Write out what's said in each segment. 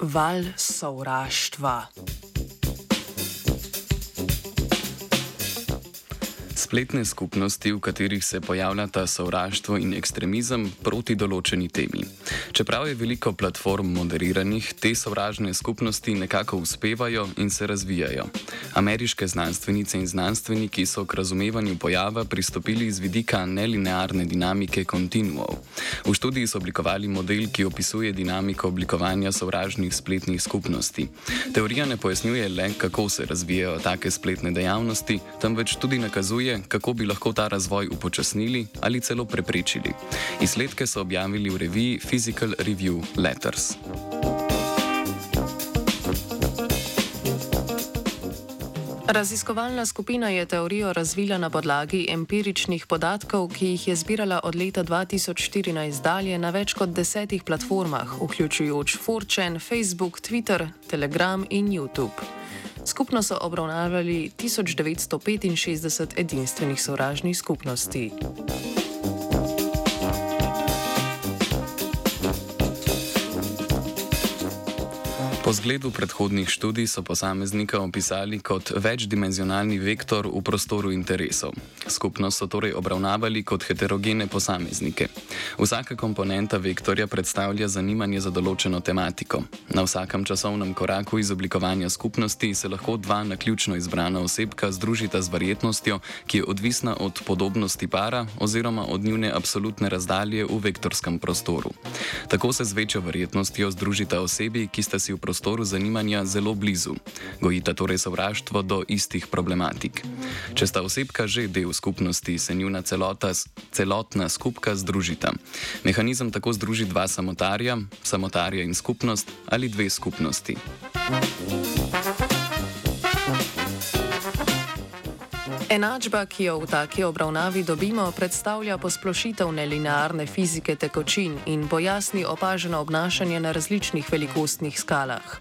val sovraštva. Spletne skupnosti, v katerih se pojavljata sovraštvo in ekstremizem proti določeni temi. Čeprav je veliko platform moderiranih, te sovražne skupnosti nekako uspevajo in se razvijajo. Ameriške znanstvenice in znanstveniki so k razumevanju pojava pristopili z vidika nelinearne dinamike kontinuov. V študiji so oblikovali model, ki opisuje dinamiko oblikovanja sovražnih spletnih skupnosti. Teorija ne pojasnjuje le, kako se razvijajo take spletne dejavnosti, temveč tudi nakazuje, kako bi lahko ta razvoj upočasnili ali celo preprečili. Izsledke so objavili v reviji Physical Review Letters. Raziskovalna skupina je teorijo razvila na podlagi empiričnih podatkov, ki jih je zbirala od leta 2014 dalje na več kot desetih platformah, vključujoč Fortune, Facebook, Twitter, Telegram in YouTube. Skupno so obravnavali 1965 edinstvenih sovražnih skupnosti. Po zgledu predhodnih študij so posameznika opisali kot večdimenzionalni vektor v prostoru interesov. Skupnost so torej obravnavali kot heterogene posameznike. Vsaka komponenta vektorja predstavlja zanimanje za določeno tematiko. Na vsakem časovnem koraku izoblikovanja skupnosti se lahko dva naključno izbrana osebka združita z verjetnostjo, ki je odvisna od podobnosti para oziroma od njune absolutne razdalje v vektorskem prostoru. Tako se z večjo verjetnostjo združita osebi, ki sta si v prostoru prostoru zanimanja zelo blizu. Gojita torej sovraštvo do istih problematik. Če sta osebka že del skupnosti, se njuna celota, celotna skupka združita. Mehanizem tako združi dva samotarja, samotarja in skupnost ali dve skupnosti. Thank you. Enačba, ki jo v taki obravnavi dobimo, predstavlja posplošitev nelinearne fizike tekočin in pojasni opaženo obnašanje na različnih velikostnih skalah.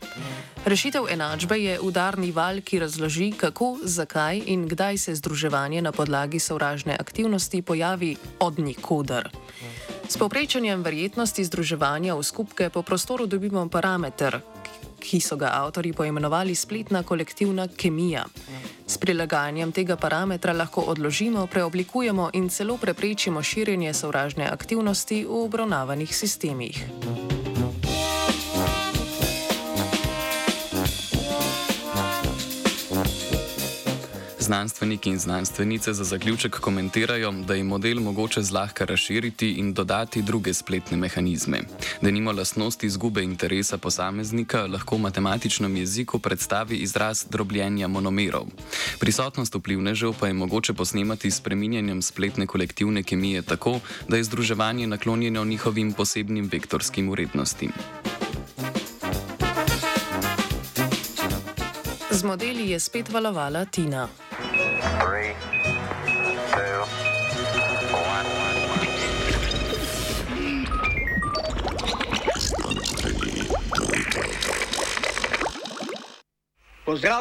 Rešitev enačbe je udarni val, ki razloži, kako, zakaj in kdaj se združevanje na podlagi sovražne aktivnosti pojavi od nikoder. S povprečanjem verjetnosti združevanja v skupke po prostoru dobimo parameter, ki so ga avtori poimenovali spletna kolektivna kemija. S prilagajanjem tega parametra lahko odložimo, preoblikujemo in celo preprečimo širjenje sovražne aktivnosti v obravnavanih sistemih. Znanstveniki in znanstvenice za zaključek komentirajo, da je model mogoče zlahka razširiti in dodati druge spletne mehanizme. Da nimo lastnosti izgube interesa posameznika lahko v matematičnem jeziku predstavi izraz drobljenja monomerov. Prisotnost vplivnežev pa je mogoče posnemati s preminjanjem spletne kolektivne kemije tako, da je združevanje naklonjeno njihovim posebnim vektorskim urednostim. Z modeli je spet valovala Tina. Three, two, one.